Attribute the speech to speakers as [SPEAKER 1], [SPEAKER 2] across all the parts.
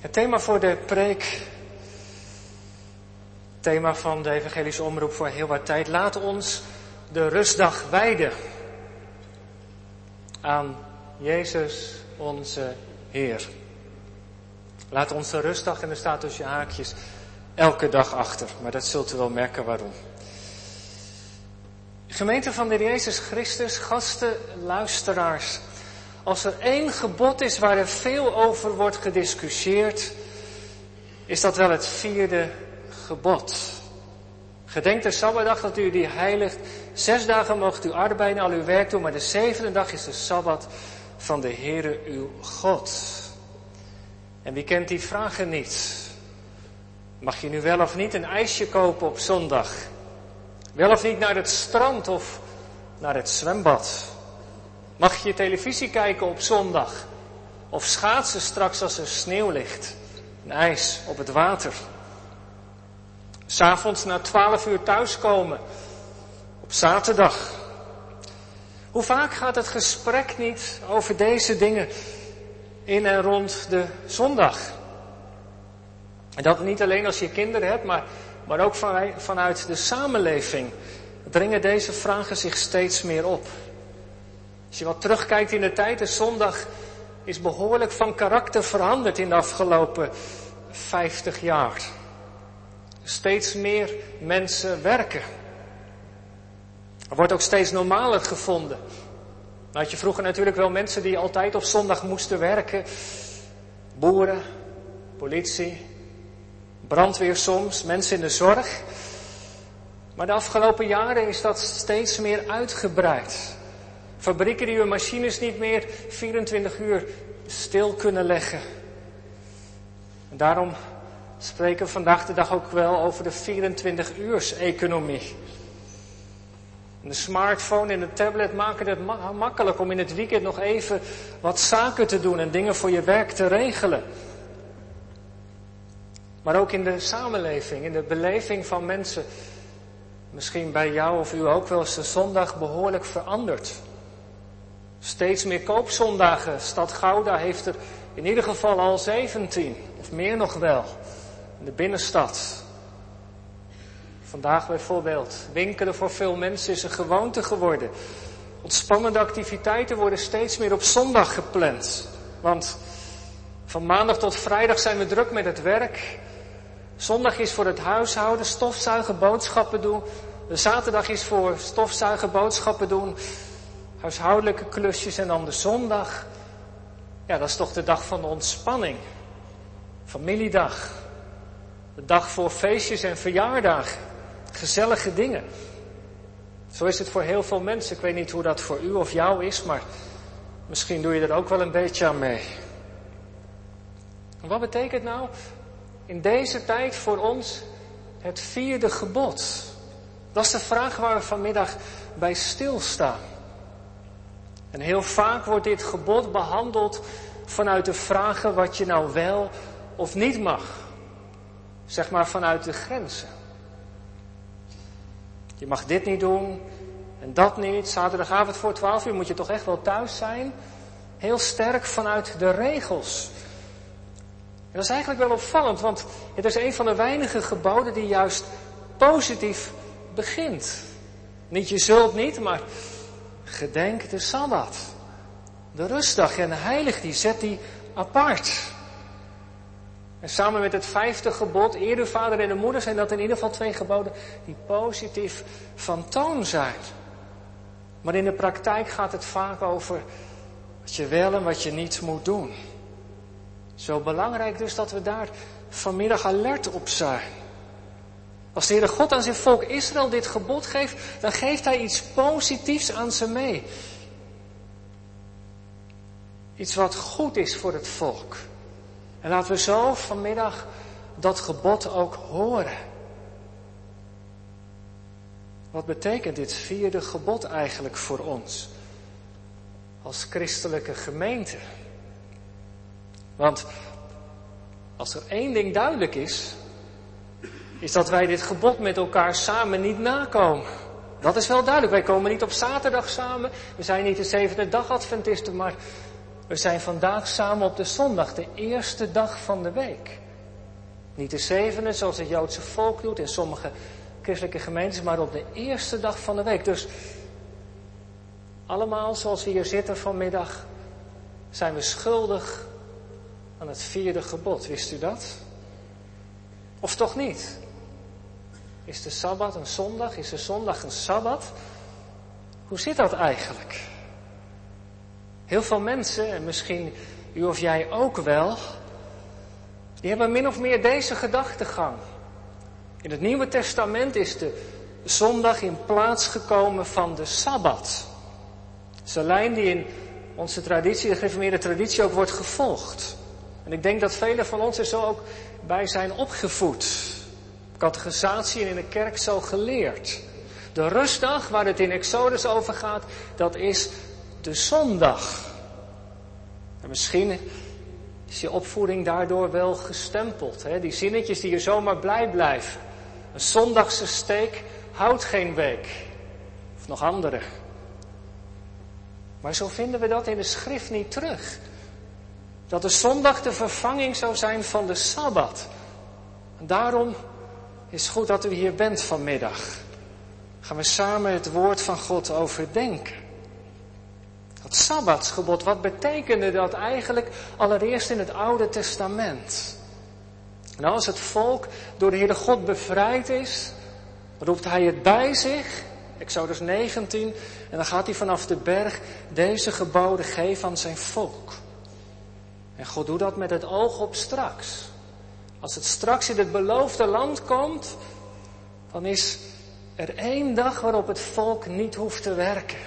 [SPEAKER 1] Het thema voor de preek, thema van de evangelische omroep voor heel wat tijd, laat ons de rustdag wijden aan Jezus onze Heer. Laat ons de rustdag, en er staat tussen haakjes, elke dag achter. Maar dat zult u wel merken waarom. Gemeente van de Jezus Christus, gasten, luisteraars. Als er één gebod is waar er veel over wordt gediscussieerd, is dat wel het vierde gebod. Gedenk de Sabbatdag dat u die heiligt. Zes dagen mocht u arbeiden, al uw werk doen, maar de zevende dag is de Sabbat van de Heere uw God. En wie kent die vragen niet? Mag je nu wel of niet een ijsje kopen op zondag? Wel of niet naar het strand of naar het zwembad? Mag je televisie kijken op zondag? Of schaatsen straks als er sneeuw ligt en ijs op het water? S'avonds na twaalf uur thuiskomen op zaterdag. Hoe vaak gaat het gesprek niet over deze dingen in en rond de zondag? En dat niet alleen als je kinderen hebt, maar, maar ook vanuit de samenleving dringen deze vragen zich steeds meer op. Als je wat terugkijkt in de tijd, de zondag is behoorlijk van karakter veranderd in de afgelopen 50 jaar. Steeds meer mensen werken. Er wordt ook steeds normaler gevonden. Nou had je vroeger natuurlijk wel mensen die altijd op zondag moesten werken. Boeren, politie, brandweer soms, mensen in de zorg. Maar de afgelopen jaren is dat steeds meer uitgebreid. Fabrieken die hun machines niet meer 24 uur stil kunnen leggen. En daarom spreken we vandaag de dag ook wel over de 24-uurs-economie. De smartphone en de tablet maken het makkelijk om in het weekend nog even wat zaken te doen en dingen voor je werk te regelen. Maar ook in de samenleving, in de beleving van mensen, misschien bij jou of u ook wel eens de zondag behoorlijk veranderd. Steeds meer koopzondagen. Stad Gouda heeft er in ieder geval al 17, of meer nog wel, in de binnenstad. Vandaag bijvoorbeeld, winkelen voor veel mensen is een gewoonte geworden. Ontspannende activiteiten worden steeds meer op zondag gepland. Want van maandag tot vrijdag zijn we druk met het werk. Zondag is voor het huishouden, stofzuigen, boodschappen doen. De zaterdag is voor stofzuigen, boodschappen doen huishoudelijke klusjes en dan de zondag. Ja, dat is toch de dag van de ontspanning. Familiedag. De dag voor feestjes en verjaardagen. Gezellige dingen. Zo is het voor heel veel mensen. Ik weet niet hoe dat voor u of jou is, maar misschien doe je er ook wel een beetje aan mee. wat betekent nou in deze tijd voor ons het vierde gebod? Dat is de vraag waar we vanmiddag bij stilstaan. En heel vaak wordt dit gebod behandeld vanuit de vragen wat je nou wel of niet mag. Zeg maar vanuit de grenzen. Je mag dit niet doen en dat niet. Zaterdagavond voor 12 uur moet je toch echt wel thuis zijn. Heel sterk vanuit de regels. En dat is eigenlijk wel opvallend, want het is een van de weinige geboden die juist positief begint. Niet je zult niet, maar Gedenk de Sabbat. De rustdag en heilig die, zet die apart. En samen met het vijfde gebod, eer de vader en de moeder, zijn dat in ieder geval twee geboden die positief van toon zijn. Maar in de praktijk gaat het vaak over wat je wel en wat je niet moet doen. Zo belangrijk dus dat we daar vanmiddag alert op zijn. Als de Heere God aan zijn volk Israël dit gebod geeft, dan geeft hij iets positiefs aan ze mee. Iets wat goed is voor het volk. En laten we zo vanmiddag dat gebod ook horen. Wat betekent dit vierde gebod eigenlijk voor ons? Als christelijke gemeente. Want als er één ding duidelijk is, is dat wij dit gebod met elkaar samen niet nakomen. Dat is wel duidelijk. Wij komen niet op zaterdag samen. We zijn niet de zevende dag Adventisten, maar We zijn vandaag samen op de zondag, de eerste dag van de week. Niet de zevende, zoals het Joodse volk doet in sommige christelijke gemeentes, maar op de eerste dag van de week. Dus allemaal zoals we hier zitten vanmiddag, zijn we schuldig aan het vierde gebod. Wist u dat? Of toch niet? Is de Sabbat een zondag? Is de zondag een Sabbat? Hoe zit dat eigenlijk? Heel veel mensen, en misschien u of jij ook wel, die hebben min of meer deze gedachtegang. In het Nieuwe Testament is de zondag in plaats gekomen van de Sabbat. Een lijn die in onze traditie, de gereformeerde traditie, ook wordt gevolgd. En ik denk dat velen van ons er zo ook bij zijn opgevoed. Categorisatie en in de kerk zo geleerd. De rustdag waar het in Exodus over gaat, dat is de zondag. En misschien is je opvoeding daardoor wel gestempeld. Hè? Die zinnetjes die je zomaar blij blijven. Een zondagse steek houdt geen week. Of nog andere. Maar zo vinden we dat in de schrift niet terug. Dat de zondag de vervanging zou zijn van de Sabbat. En daarom is goed dat u hier bent vanmiddag. Gaan we samen het woord van God overdenken. Dat Sabbatsgebod, wat betekende dat eigenlijk allereerst in het Oude Testament? Nou, als het volk door de Heere God bevrijd is, roept hij het bij zich, Exodus 19, en dan gaat hij vanaf de berg deze geboden geven aan zijn volk. En God doet dat met het oog op straks. Als het straks in het beloofde land komt, dan is er één dag waarop het volk niet hoeft te werken.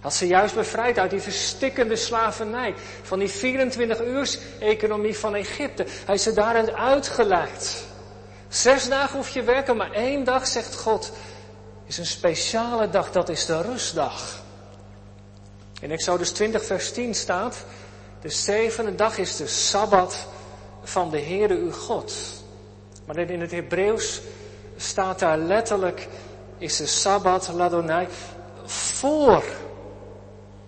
[SPEAKER 1] Had ze juist bevrijd uit die verstikkende slavernij. Van die 24 uurs economie van Egypte. Hij is ze daaruit uitgeleid. Zes dagen hoef je werken, maar één dag, zegt God, is een speciale dag. Dat is de rustdag. In Exodus 20 vers 10 staat, de zevende dag is de Sabbat van de Heere uw God. Maar in het Hebreeuws staat daar letterlijk, is de Sabbat, Ladonai, voor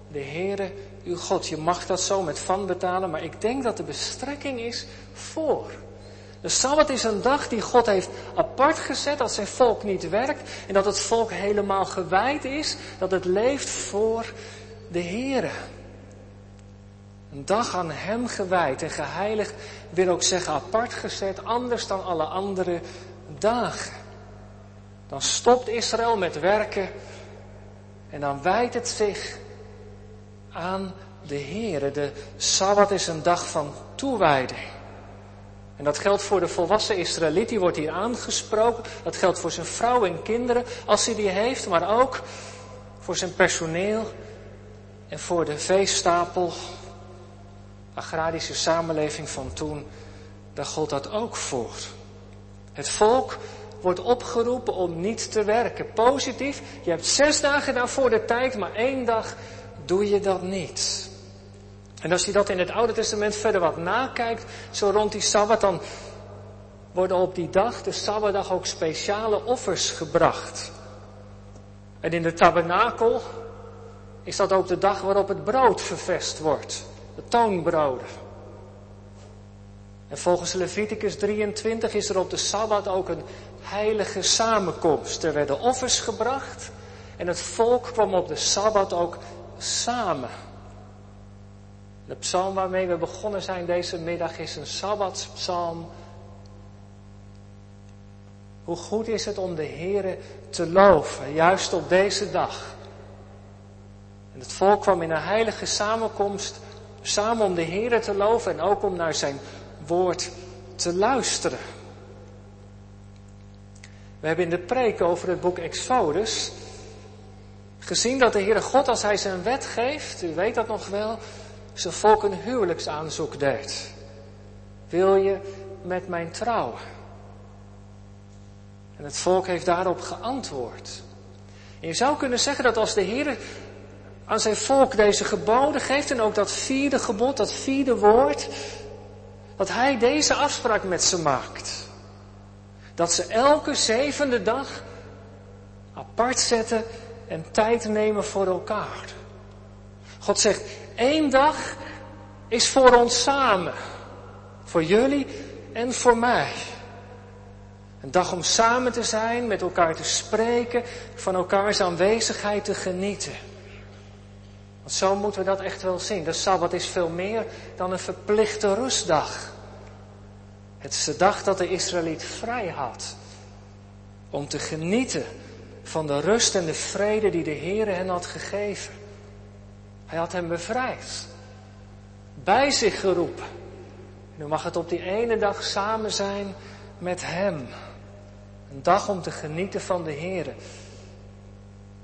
[SPEAKER 1] de Heere uw God. Je mag dat zo met van betalen, maar ik denk dat de bestrekking is voor. De Sabbat is een dag die God heeft apart gezet dat zijn volk niet werkt en dat het volk helemaal gewijd is, dat het leeft voor de Heere. Een dag aan Hem gewijd en geheiligd wil ook zeggen apart gezet, anders dan alle andere dagen. Dan stopt Israël met werken en dan wijdt het zich aan de Heere. De Sabbat is een dag van toewijding. En dat geldt voor de volwassen Israëliet, die wordt hier aangesproken. Dat geldt voor zijn vrouw en kinderen, als hij die heeft, maar ook voor zijn personeel en voor de veestapel, agrarische samenleving van toen. Daar gold dat ook voor. Het volk wordt opgeroepen om niet te werken. Positief, je hebt zes dagen daarvoor de tijd, maar één dag doe je dat niet. En als je dat in het Oude Testament verder wat nakijkt, zo rond die Sabbat, dan worden op die dag, de Sabbatdag, ook speciale offers gebracht. En in de tabernakel is dat ook de dag waarop het brood vervest wordt. De toonbroden. En volgens Leviticus 23 is er op de Sabbat ook een heilige samenkomst. Er werden offers gebracht en het volk kwam op de Sabbat ook samen. De psalm waarmee we begonnen zijn deze middag is een Sabbatspsalm. Hoe goed is het om de Heere te loven, juist op deze dag. En het volk kwam in een heilige samenkomst samen om de Heere te loven en ook om naar zijn woord te luisteren. We hebben in de preek over het boek Exodus gezien dat de Heere God, als Hij zijn wet geeft, u weet dat nog wel, zijn volk een huwelijksaanzoek deed. Wil je met mijn trouwen? En het volk heeft daarop geantwoord. En je zou kunnen zeggen dat als de Heer aan zijn volk deze geboden geeft en ook dat vierde gebod, dat vierde woord, dat hij deze afspraak met ze maakt. Dat ze elke zevende dag apart zetten en tijd nemen voor elkaar. God zegt, één dag is voor ons samen. Voor jullie en voor mij. Een dag om samen te zijn, met elkaar te spreken, van elkaars aanwezigheid te genieten. Want zo moeten we dat echt wel zien. De Sabbat is veel meer dan een verplichte rustdag. Het is de dag dat de Israëliet vrij had om te genieten van de rust en de vrede die de Heer hen had gegeven. Hij had hem bevrijd, bij zich geroepen. Nu mag het op die ene dag samen zijn met Hem. Een dag om te genieten van de Heer.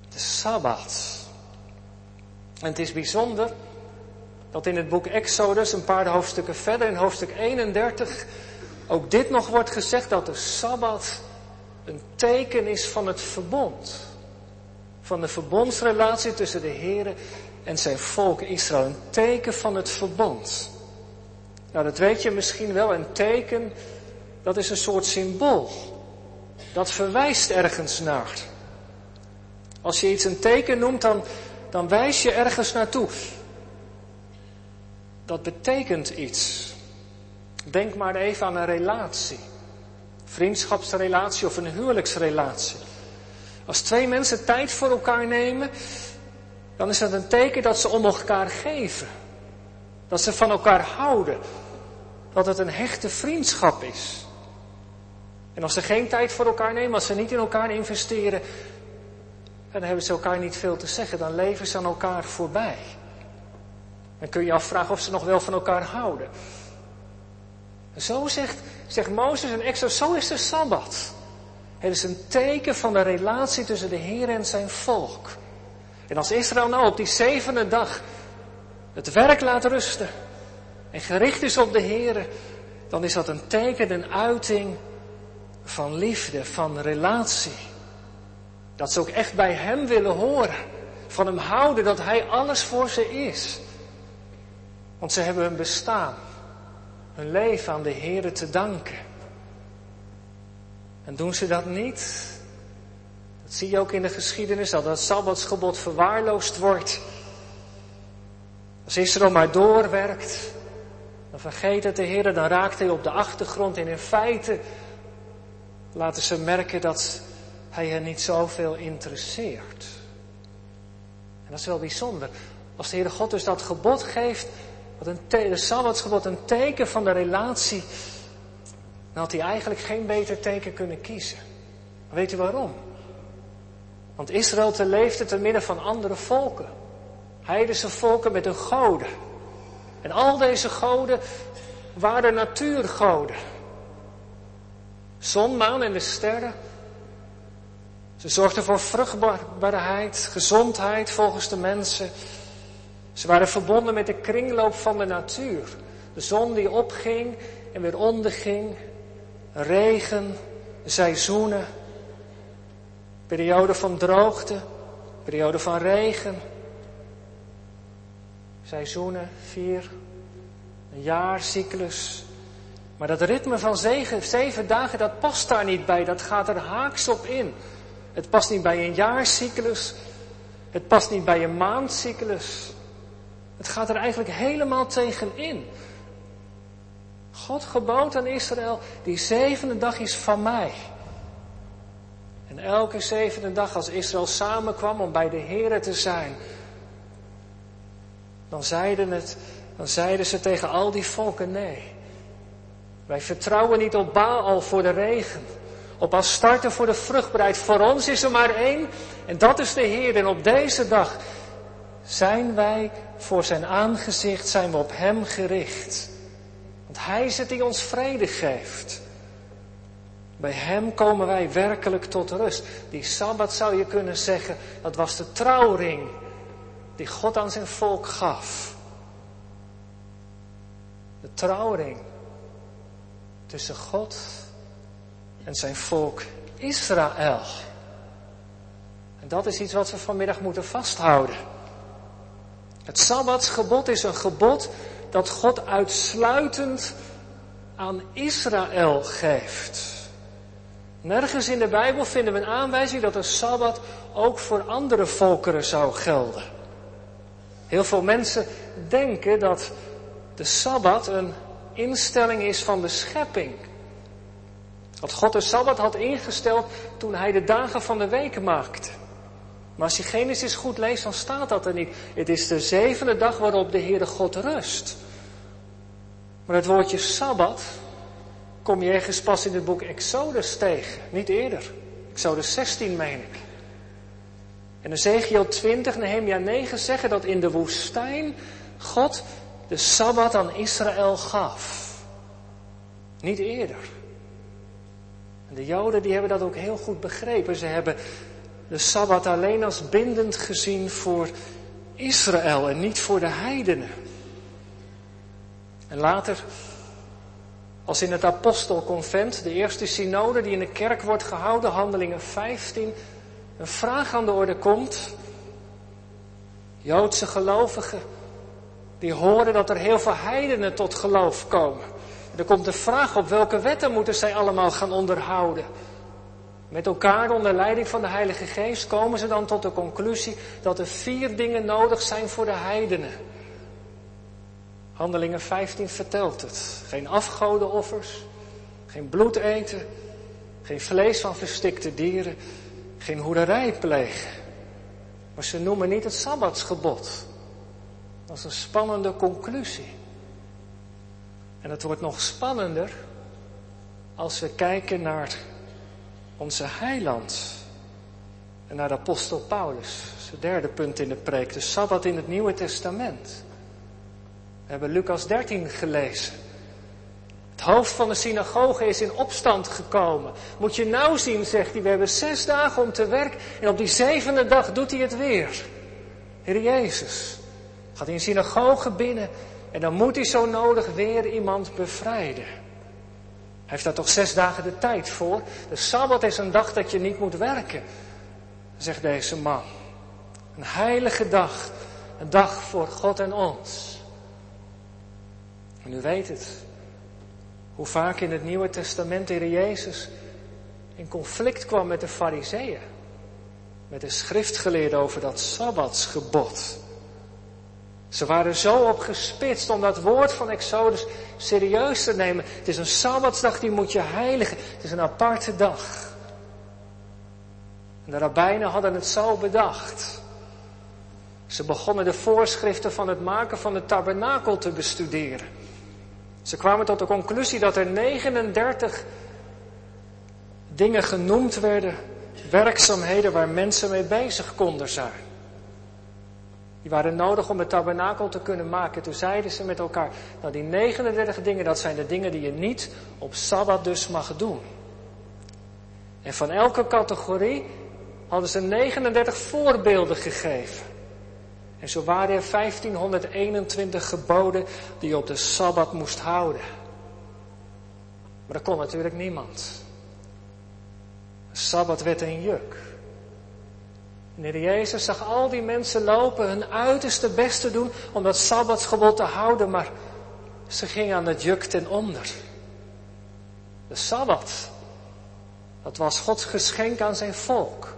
[SPEAKER 1] De Sabbat. En het is bijzonder dat in het boek Exodus, een paar hoofdstukken verder, in hoofdstuk 31, ook dit nog wordt gezegd dat de Sabbat een teken is van het verbond. Van de verbondsrelatie tussen de Heer en zijn volk Israël. Een teken van het verbond. Nou, dat weet je misschien wel. Een teken, dat is een soort symbool. Dat verwijst ergens naar. Als je iets een teken noemt, dan, dan wijs je ergens naartoe. Dat betekent iets. Denk maar even aan een relatie. Vriendschapsrelatie of een huwelijksrelatie. Als twee mensen tijd voor elkaar nemen, dan is dat een teken dat ze om elkaar geven. Dat ze van elkaar houden. Dat het een hechte vriendschap is. En als ze geen tijd voor elkaar nemen, als ze niet in elkaar investeren, dan hebben ze elkaar niet veel te zeggen. Dan leven ze aan elkaar voorbij. Dan kun je afvragen of ze nog wel van elkaar houden. En zo zegt, zegt Mozes en Exodus, zo is de Sabbat. Het is een teken van de relatie tussen de Heer en zijn volk. En als Israël nou op die zevende dag het werk laat rusten en gericht is op de Heer, dan is dat een teken, een uiting van liefde, van relatie. Dat ze ook echt bij Hem willen horen, van Hem houden, dat Hij alles voor ze is. Want ze hebben hun bestaan, hun leven aan de Heer te danken. En doen ze dat niet, dat zie je ook in de geschiedenis, dat het Sabbatsgebod verwaarloosd wordt. Als Israël maar doorwerkt, dan vergeet het de Heer, dan raakt hij op de achtergrond en in feite laten ze merken dat hij hen niet zoveel interesseert. En dat is wel bijzonder. Als de Heere God dus dat gebod geeft, wat een de Sabbatsgebod een teken van de relatie, dan had hij eigenlijk geen beter teken kunnen kiezen. Weet u waarom? Want Israël te leefde te midden van andere volken. Heidense volken met hun goden. En al deze goden waren natuurgoden. Zon, maan en de sterren. Ze zorgden voor vruchtbaarheid, gezondheid volgens de mensen. Ze waren verbonden met de kringloop van de natuur. De zon die opging en weer onderging. Regen, seizoenen. Periode van droogte, periode van regen. Seizoenen, vier, een jaarcyclus. Maar dat ritme van zeven, zeven dagen, dat past daar niet bij. Dat gaat er haaks op in. Het past niet bij een jaarcyclus. Het past niet bij een maandcyclus. Het gaat er eigenlijk helemaal tegenin. God gebood aan Israël, die zevende dag is van mij. En elke zevende dag als Israël samenkwam om bij de Here te zijn, dan zeiden, het, dan zeiden ze tegen al die volken nee. Wij vertrouwen niet op Baal voor de regen, op Astarte voor de vruchtbaarheid. Voor ons is er maar één en dat is de Heer. En op deze dag zijn wij voor zijn aangezicht, zijn we op Hem gericht. Want Hij is het die ons vrede geeft. Bij Hem komen wij werkelijk tot rust. Die Sabbat zou je kunnen zeggen, dat was de trouwring die God aan zijn volk gaf. De trouwring tussen God en zijn volk Israël. En dat is iets wat we vanmiddag moeten vasthouden. Het Sabbatsgebod is een gebod dat God uitsluitend aan Israël geeft. Nergens in de Bijbel vinden we een aanwijzing dat een Sabbat ook voor andere volkeren zou gelden. Heel veel mensen denken dat de Sabbat een instelling is van de schepping. Dat God de Sabbat had ingesteld toen hij de dagen van de week maakte. Maar als je Genesis goed leest, dan staat dat er niet. Het is de zevende dag waarop de Heere God rust. Maar het woordje Sabbat kom je ergens pas in het boek Exodus tegen, niet eerder. Exodus 16 meen ik. En Ezekiel 20, Nehemia 9 zeggen dat in de woestijn God de Sabbat aan Israël gaf. Niet eerder. En de Joden die hebben dat ook heel goed begrepen. Ze hebben de Sabbat alleen als bindend gezien voor Israël en niet voor de heidenen. En later, als in het apostelconvent, de eerste synode die in de kerk wordt gehouden, handelingen 15, een vraag aan de orde komt. Joodse gelovigen, die horen dat er heel veel heidenen tot geloof komen. Er komt de vraag op welke wetten moeten zij allemaal gaan onderhouden. Met elkaar onder leiding van de Heilige Geest komen ze dan tot de conclusie dat er vier dingen nodig zijn voor de heidenen. Handelingen 15 vertelt het. Geen afgodenoffers, geen bloed eten, geen vlees van verstikte dieren, geen hoerderij plegen. Maar ze noemen niet het Sabbatsgebod. Dat is een spannende conclusie. En het wordt nog spannender als we kijken naar onze heiland. En naar de apostel Paulus. Zijn derde punt in de preek. De Sabbat in het Nieuwe Testament. We hebben Lucas 13 gelezen. Het hoofd van de synagoge is in opstand gekomen. Moet je nou zien, zegt hij, we hebben zes dagen om te werken en op die zevende dag doet hij het weer. Heer Jezus gaat in een synagoge binnen en dan moet hij zo nodig weer iemand bevrijden. Hij heeft daar toch zes dagen de tijd voor. De Sabbat is een dag dat je niet moet werken, zegt deze man. Een heilige dag, een dag voor God en ons. En u weet het, hoe vaak in het Nieuwe Testament de Heer Jezus in conflict kwam met de Fariseeën. Met de schriftgeleerden over dat Sabbatsgebod. Ze waren zo op gespitst om dat woord van Exodus serieus te nemen. Het is een Sabbatsdag, die moet je heiligen. Het is een aparte dag. En de rabbijnen hadden het zo bedacht. Ze begonnen de voorschriften van het maken van de tabernakel te bestuderen. Ze kwamen tot de conclusie dat er 39 dingen genoemd werden, werkzaamheden waar mensen mee bezig konden zijn. Die waren nodig om het tabernakel te kunnen maken. Toen zeiden ze met elkaar, nou die 39 dingen, dat zijn de dingen die je niet op Sabbat dus mag doen. En van elke categorie hadden ze 39 voorbeelden gegeven. En zo waren er 1521 geboden die je op de Sabbat moest houden. Maar dat kon natuurlijk niemand. De Sabbat werd een juk. En de Jezus zag al die mensen lopen, hun uiterste best te doen om dat Sabbatsgebod te houden, maar ze gingen aan het juk ten onder. De Sabbat, dat was Gods geschenk aan zijn volk.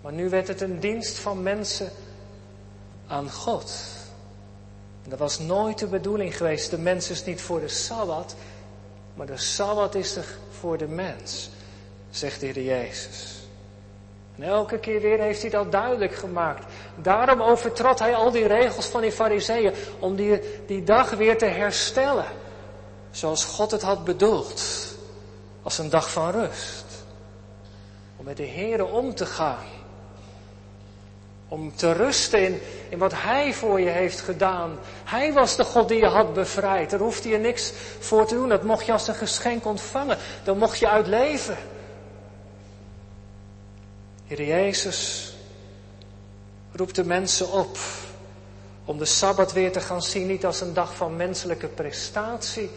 [SPEAKER 1] Maar nu werd het een dienst van mensen aan God. Dat was nooit de bedoeling geweest. De mens is niet voor de Sabbat, maar de Sabbat is er voor de mens, zegt de Heer Jezus. En elke keer weer heeft hij dat duidelijk gemaakt. Daarom overtrad hij al die regels van die fariseeën om die, die dag weer te herstellen. Zoals God het had bedoeld. Als een dag van rust. Om met de Here om te gaan. Om te rusten in, in wat Hij voor je heeft gedaan. Hij was de God die je had bevrijd. Daar hoefde je niks voor te doen. Dat mocht je als een geschenk ontvangen. Dan mocht je uitleven. Heer Jezus roept de mensen op om de Sabbat weer te gaan zien, niet als een dag van menselijke prestatie,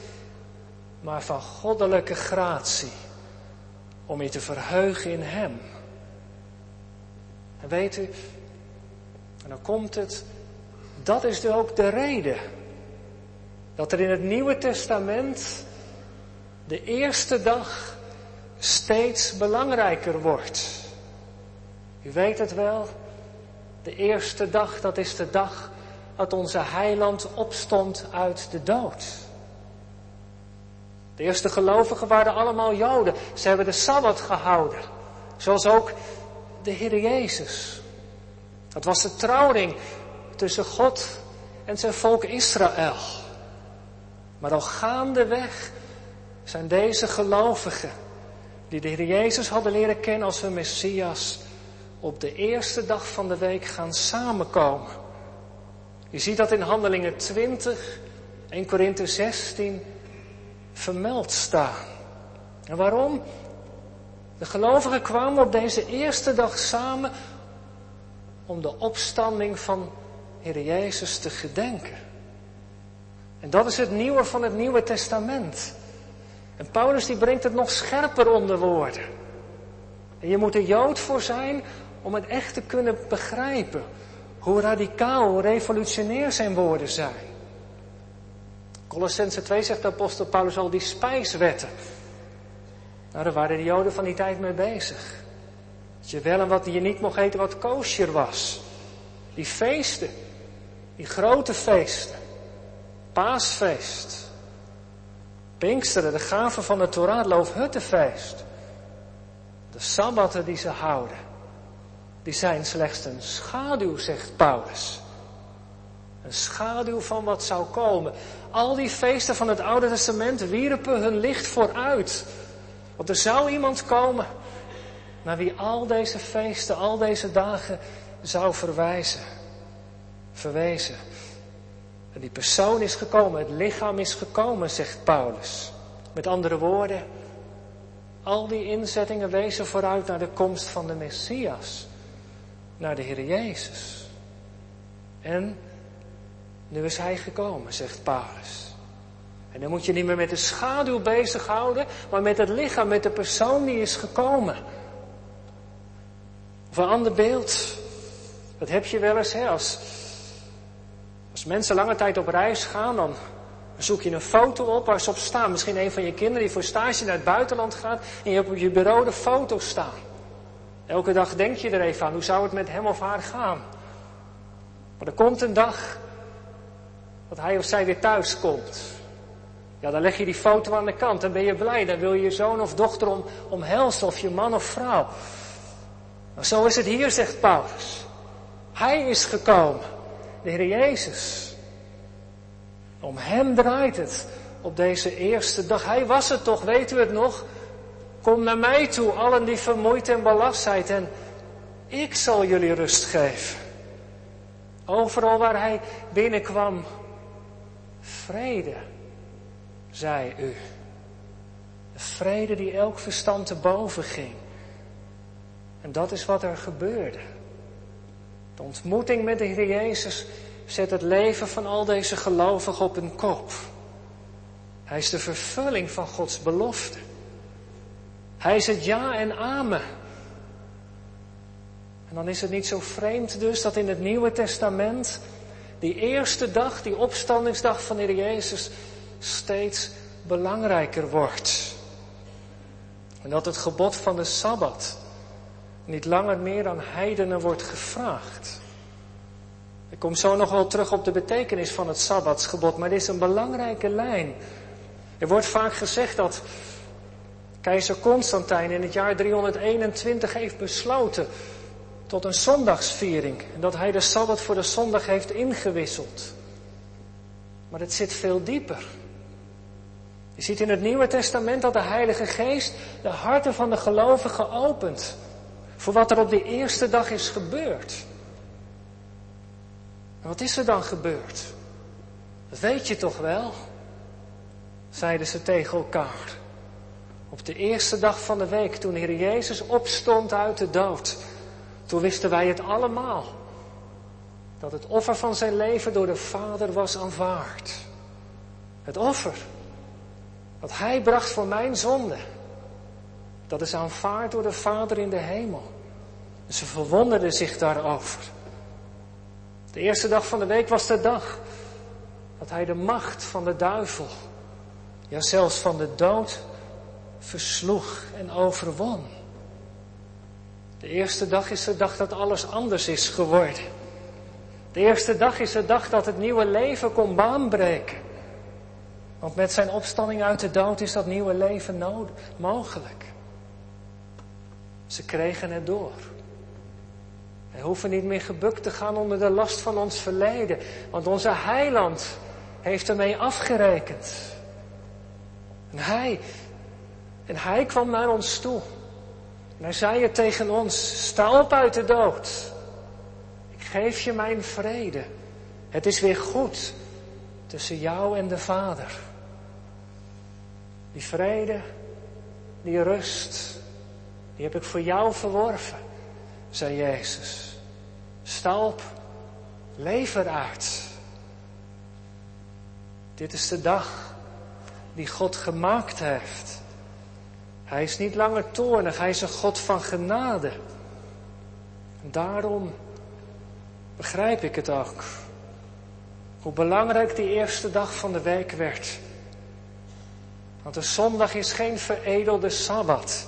[SPEAKER 1] maar van goddelijke gratie. Om je te verheugen in Hem. En weet u, en dan komt het, dat is dus ook de reden dat er in het Nieuwe Testament de eerste dag steeds belangrijker wordt. U weet het wel, de eerste dag, dat is de dag dat onze heiland opstond uit de dood. De eerste gelovigen waren allemaal Joden. Ze hebben de Sabbat gehouden. Zoals ook de Heer Jezus. Dat was de trouwring tussen God en zijn volk Israël. Maar al gaandeweg zijn deze gelovigen, die de Heer Jezus hadden leren kennen als hun Messias, op de eerste dag van de week gaan samenkomen. Je ziet dat in Handelingen 20, 1 Korinthe 16 vermeld staan. En waarom? De gelovigen kwamen op deze eerste dag samen om de opstanding van Heer Jezus te gedenken. En dat is het nieuwe van het Nieuwe Testament. En Paulus die brengt het nog scherper onder woorden. En je moet er Jood voor zijn om het echt te kunnen begrijpen. Hoe radicaal, hoe revolutionair zijn woorden zijn. Colossense 2 zegt de apostel Paulus al die spijswetten. Nou, daar waren de Joden van die tijd mee bezig. Dat je wel en wat je niet mocht eten wat koosjer was. Die feesten, die grote feesten. Paasfeest. Pinksteren, de gave van de Torah, het Loofhuttenfeest. De Sabbatten die ze houden. Die zijn slechts een schaduw, zegt Paulus. Een schaduw van wat zou komen. Al die feesten van het Oude Testament wierpen hun licht vooruit. Want er zou iemand komen naar wie al deze feesten, al deze dagen zou verwijzen. Verwezen. En die persoon is gekomen, het lichaam is gekomen, zegt Paulus. Met andere woorden, al die inzettingen wezen vooruit naar de komst van de Messias, naar de Heer Jezus. En nu is Hij gekomen, zegt Paulus. En dan moet je niet meer met de schaduw bezighouden, maar met het lichaam, met de persoon die is gekomen. Of een ander beeld. Dat heb je wel eens, hè, als, als mensen lange tijd op reis gaan, dan zoek je een foto op waar ze op staan. Misschien een van je kinderen die voor stage naar het buitenland gaat en je hebt op je bureau de foto staan. Elke dag denk je er even aan, hoe zou het met hem of haar gaan? Maar er komt een dag dat hij of zij weer thuis komt. Ja, dan leg je die foto aan de kant, dan ben je blij, dan wil je je zoon of dochter om, omhelzen of je man of vrouw. Maar zo is het hier, zegt Paulus. Hij is gekomen, de Heer Jezus. Om Hem draait het op deze eerste dag. Hij was het toch, weet u het nog? Kom naar mij toe, allen die vermoeid en belast zijn, en ik zal jullie rust geven. Overal waar hij binnenkwam, vrede, zei u. De vrede die elk verstand te boven ging. En dat is wat er gebeurde. De ontmoeting met de Heer Jezus zet het leven van al deze gelovigen op een kop. Hij is de vervulling van Gods belofte. Hij het ja en amen. En dan is het niet zo vreemd dus dat in het Nieuwe Testament die eerste dag, die opstandingsdag van de Heer Jezus, steeds belangrijker wordt. En dat het gebod van de Sabbat niet langer meer aan heidenen wordt gevraagd. Ik kom zo nog wel terug op de betekenis van het Sabbatsgebod, maar dit is een belangrijke lijn. Er wordt vaak gezegd dat keizer Constantijn in het jaar 321 heeft besloten tot een zondagsviering. En dat hij de Sabbat voor de zondag heeft ingewisseld. Maar het zit veel dieper. Je ziet in het Nieuwe Testament dat de Heilige Geest de harten van de gelovigen opent. Voor wat er op de eerste dag is gebeurd. En wat is er dan gebeurd? Dat weet je toch wel? Zeiden ze tegen elkaar. Op de eerste dag van de week, toen Heer Jezus opstond uit de dood, toen wisten wij het allemaal. Dat het offer van zijn leven door de Vader was aanvaard. Het offer. Wat hij bracht voor mijn zonde. Dat is aanvaard door de Vader in de hemel. En ze verwonderden zich daarover. De eerste dag van de week was de dag dat hij de macht van de duivel, ja zelfs van de dood, versloeg en overwon. De eerste dag is de dag dat alles anders is geworden. De eerste dag is de dag dat het nieuwe leven kon baanbreken. Want met zijn opstanding uit de dood is dat nieuwe leven mogelijk. Ze kregen het door. Wij hoeven niet meer gebukt te gaan onder de last van ons verleden, want onze heiland heeft ermee afgerekend. En hij, en hij kwam naar ons toe. En hij zei het tegen ons, sta op uit de dood. Ik geef je mijn vrede. Het is weer goed tussen jou en de Vader. Die vrede, die rust, die heb ik voor jou verworven, zei Jezus. Sta op, leef. Dit is de dag die God gemaakt heeft. Hij is niet langer toornig, hij is een God van genade. En daarom begrijp ik het ook. Hoe belangrijk die eerste dag van de week werd. Want de zondag is geen veredelde sabbat.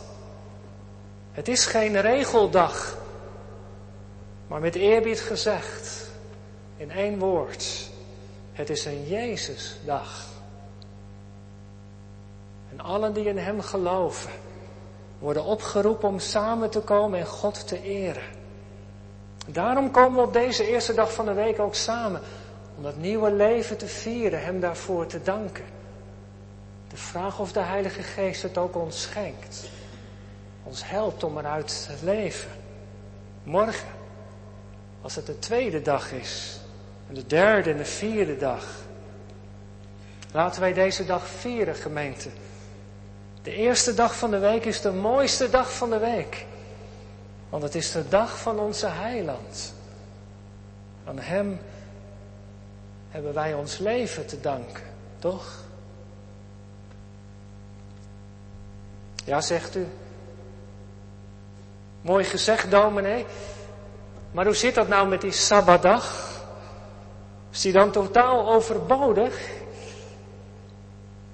[SPEAKER 1] Het is geen regeldag. Maar met eerbied gezegd, in één woord, het is een Jezusdag. En allen die in Hem geloven, worden opgeroepen om samen te komen en God te eren. Daarom komen we op deze eerste dag van de week ook samen, om dat nieuwe leven te vieren, Hem daarvoor te danken. De vraag of de Heilige Geest het ook ons schenkt. Ons helpt om eruit te leven. Morgen, als het de tweede dag is, en de derde en de vierde dag. Laten wij deze dag vieren, gemeente. De eerste dag van de week is de mooiste dag van de week. Want het is de dag van onze heiland. Aan Hem hebben wij ons leven te danken, toch? Ja, zegt u. Mooi gezegd, dominee. Maar hoe zit dat nou met die Sabbatdag? Is die dan totaal overbodig?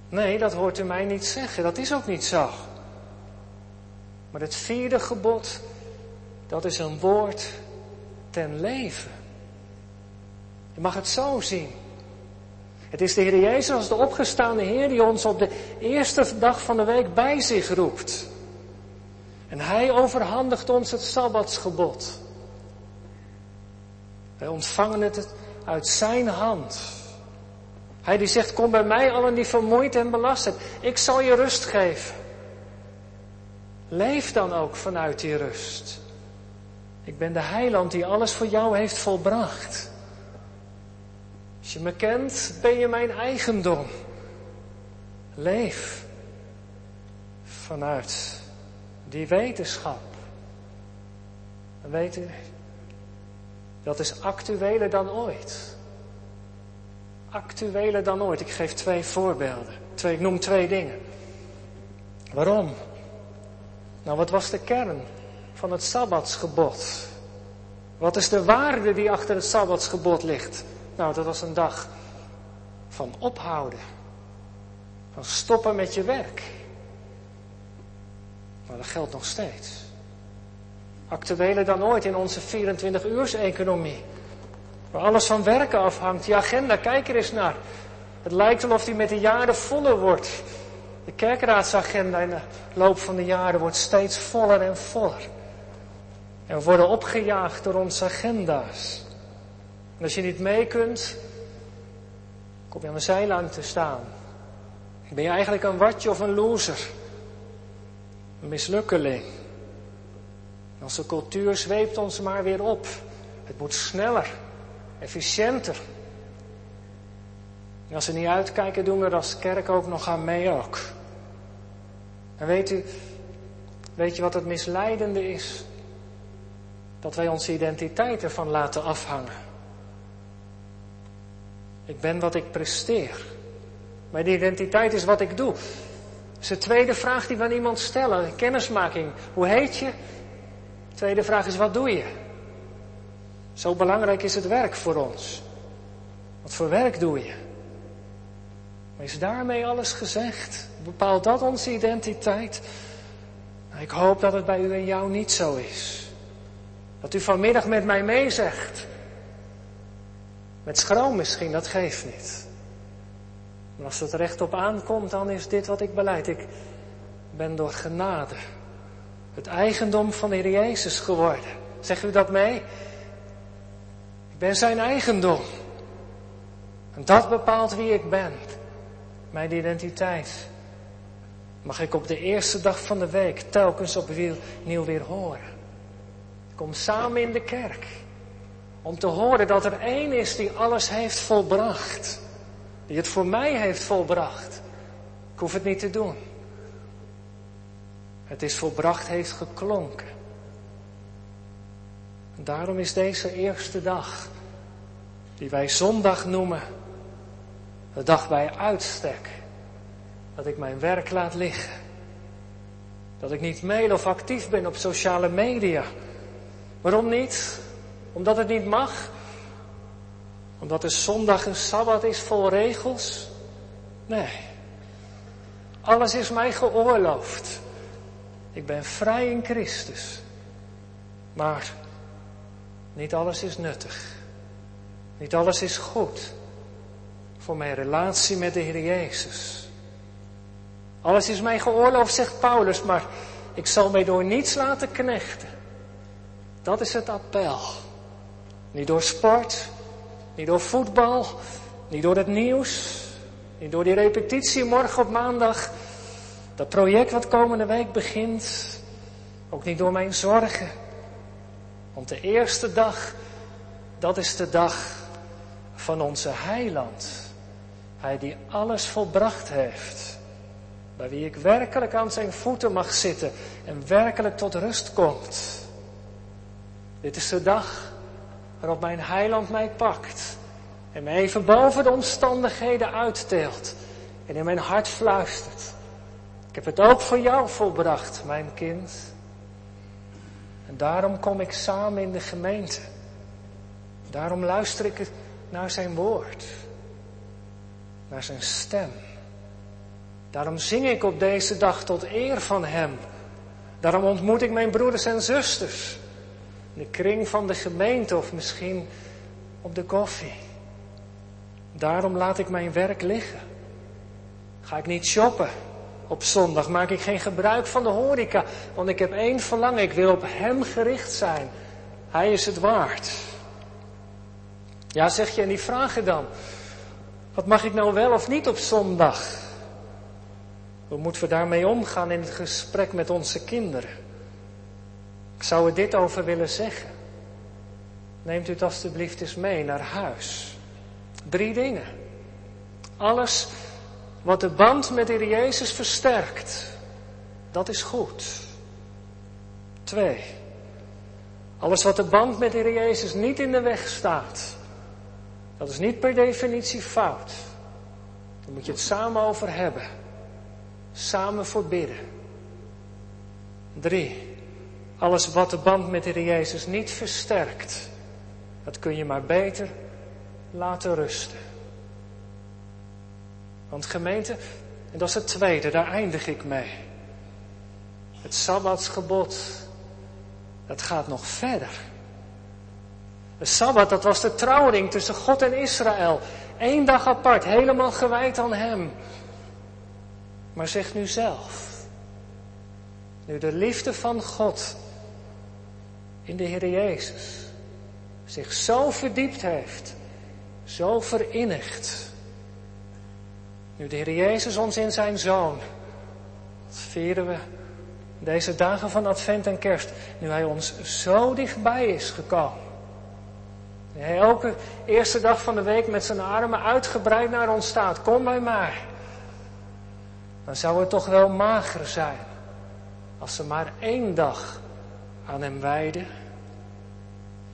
[SPEAKER 1] Nee, dat hoort u mij niet zeggen. Dat is ook niet zo. Maar het vierde gebod, dat is een woord ten leven. Je mag het zo zien. Het is de Heer Jezus als de opgestaande Heer die ons op de eerste dag van de week bij zich roept. En Hij overhandigt ons het Sabbatsgebod. Wij ontvangen het uit Zijn hand. Hij die zegt, kom bij mij allen die vermoeid en belast zijn. Ik zal je rust geven. Leef dan ook vanuit die rust. Ik ben de heiland die alles voor jou heeft volbracht. Als je me kent, ben je mijn eigendom. Leef vanuit die wetenschap. En weet u, dat is actueler dan ooit. Actueler dan ooit. Ik geef twee voorbeelden. Twee, ik noem twee dingen. Waarom? Nou, wat was de kern van het Sabbatsgebod? Wat is de waarde die achter het Sabbatsgebod ligt? Nou, dat was een dag van ophouden. Van stoppen met je werk. Maar dat geldt nog steeds. Actueler dan ooit in onze 24-uurs-economie. Waar alles van werken afhangt. Die agenda, kijk er eens naar. Het lijkt alsof die met de jaren voller wordt. De kerkraadsagenda in de loop van de jaren wordt steeds voller en voller. En we worden opgejaagd door onze agenda's. En als je niet mee kunt, kom je aan de zijlijn te staan. Ben je eigenlijk een watje of een loser? Een mislukkeling. Onze cultuur zweept ons maar weer op. Het moet sneller, efficiënter. En als we niet uitkijken, doen we er als kerk ook nog aan mee ook. En weet u, weet je wat het misleidende is? Dat wij onze identiteit ervan laten afhangen. Ik ben wat ik presteer. Mijn identiteit is wat ik doe. Dat is de tweede vraag die we aan iemand stellen. Kennismaking. Hoe heet je? De tweede vraag is wat doe je? Zo belangrijk is het werk voor ons. Wat voor werk doe je? Is daarmee alles gezegd? Bepaalt dat onze identiteit? Nou, ik hoop dat het bij u en jou niet zo is. Dat u vanmiddag met mij meezegt. Met schroom misschien, dat geeft niet. Maar als het recht op aankomt, dan is dit wat ik beleid. Ik ben door genade het eigendom van de Heer Jezus geworden. Zegt u dat mee? Ben zijn eigendom. En dat bepaalt wie ik ben. Mijn identiteit. Mag ik op de eerste dag van de week telkens opnieuw weer horen. Kom samen in de kerk. Om te horen dat er één is die alles heeft volbracht. Die het voor mij heeft volbracht. Ik hoef het niet te doen. Het is volbracht heeft geklonken. Daarom is deze eerste dag, die wij zondag noemen, de dag bij uitstek, dat ik mijn werk laat liggen. Dat ik niet mail of actief ben op sociale media. Waarom niet? Omdat het niet mag? Omdat de zondag een sabbat is vol regels? Nee. Alles is mij geoorloofd. Ik ben vrij in Christus. Maar niet alles is nuttig. Niet alles is goed voor mijn relatie met de Heer Jezus. Alles is mij geoorloofd, zegt Paulus, maar ik zal mij door niets laten knechten. Dat is het appel. Niet door sport, niet door voetbal, niet door het nieuws, niet door die repetitie morgen op maandag. Dat project wat komende week begint, ook niet door mijn zorgen. Want de eerste dag, dat is de dag van onze heiland. Hij die alles volbracht heeft. Bij wie ik werkelijk aan zijn voeten mag zitten en werkelijk tot rust komt. Dit is de dag waarop mijn heiland mij pakt. En mij even boven de omstandigheden uitteelt. En in mijn hart fluistert. Ik heb het ook voor jou volbracht, mijn kind. Daarom kom ik samen in de gemeente. Daarom luister ik naar zijn woord. Naar zijn stem. Daarom zing ik op deze dag tot eer van hem. Daarom ontmoet ik mijn broeders en zusters. In de kring van de gemeente of misschien op de koffie. Daarom laat ik mijn werk liggen. Ga ik niet shoppen op zondag, maak ik geen gebruik van de horeca, want ik heb één verlangen, ik wil op Hem gericht zijn. Hij is het waard. Ja, zeg je, en die vragen dan. Wat mag ik nou wel of niet op zondag? Hoe moeten we daarmee omgaan in het gesprek met onze kinderen? Ik zou er dit over willen zeggen. Neemt u het alstublieft eens mee naar huis. Drie dingen. Alles wat de band met de Heer Jezus versterkt, dat is goed. Twee. Alles wat de band met de Heer Jezus niet in de weg staat, dat is niet per definitie fout. Daar moet je het samen over hebben. Samen voor bidden. Drie. Alles wat de band met de Heer Jezus niet versterkt, dat kun je maar beter laten rusten. Want gemeente, en dat is het tweede, daar eindig ik mee. Het Sabbatsgebod, dat gaat nog verder. De Sabbat, dat was de trouwring tussen God en Israël. Eén dag apart, helemaal gewijd aan Hem. Maar zeg nu zelf, nu de liefde van God in de Heer Jezus zich zo verdiept heeft, zo verinnigd. Nu de Heer Jezus ons in zijn Zoon, dat vieren we deze dagen van Advent en Kerst, nu Hij ons zo dichtbij is gekomen. Nu Hij elke eerste dag van de week met zijn armen uitgebreid naar ons staat, kom bij mij. Dan zou het toch wel mager zijn als ze maar één dag aan Hem wijden.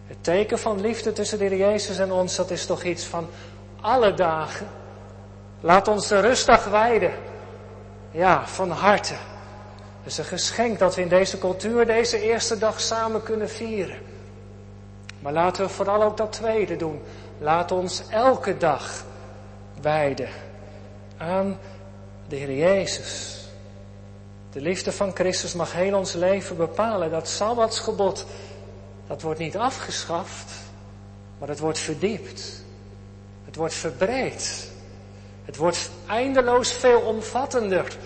[SPEAKER 1] Het teken van liefde tussen de Heer Jezus en ons, dat is toch iets van alle dagen. Laat ons de rustdag wijden. Ja, van harte. Het is een geschenk dat we in deze cultuur deze eerste dag samen kunnen vieren. Maar laten we vooral ook dat tweede doen. Laat ons elke dag wijden aan de Heer Jezus. De liefde van Christus mag heel ons leven bepalen. Dat Sabbatsgebod, dat wordt niet afgeschaft, maar het wordt verdiept. Het wordt verbreed. Het wordt eindeloos veel omvattender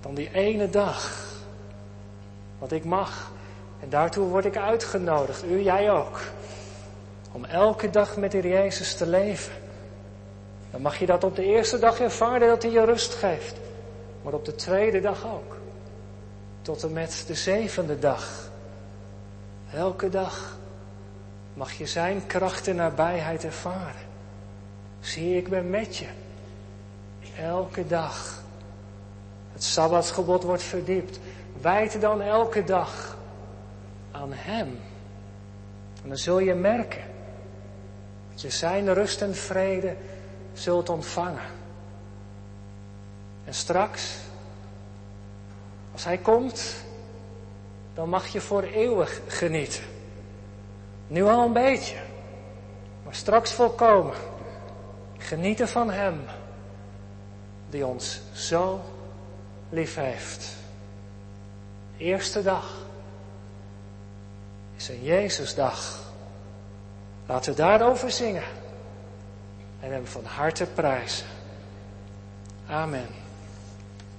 [SPEAKER 1] dan die ene dag. Wat ik mag. En daartoe word ik uitgenodigd, u, jij ook. Om elke dag met de Jezus te leven. Dan mag je dat op de eerste dag ervaren dat hij je rust geeft. Maar op de tweede dag ook. Tot en met de zevende dag. Elke dag mag je zijn kracht en nabijheid ervaren. Zie, ik ben met je. Elke dag. Het Sabbatsgebod wordt verdiept. Wijd dan elke dag aan Hem. En dan zul je merken dat je Zijn rust en vrede zult ontvangen. En straks, als Hij komt, dan mag je voor eeuwig genieten. Nu al een beetje, maar straks volkomen. Genieten van Hem, die ons zo lief heeft. Eerste dag is een Jezusdag. Laten we daarover zingen en Hem van harte prijzen. Amen.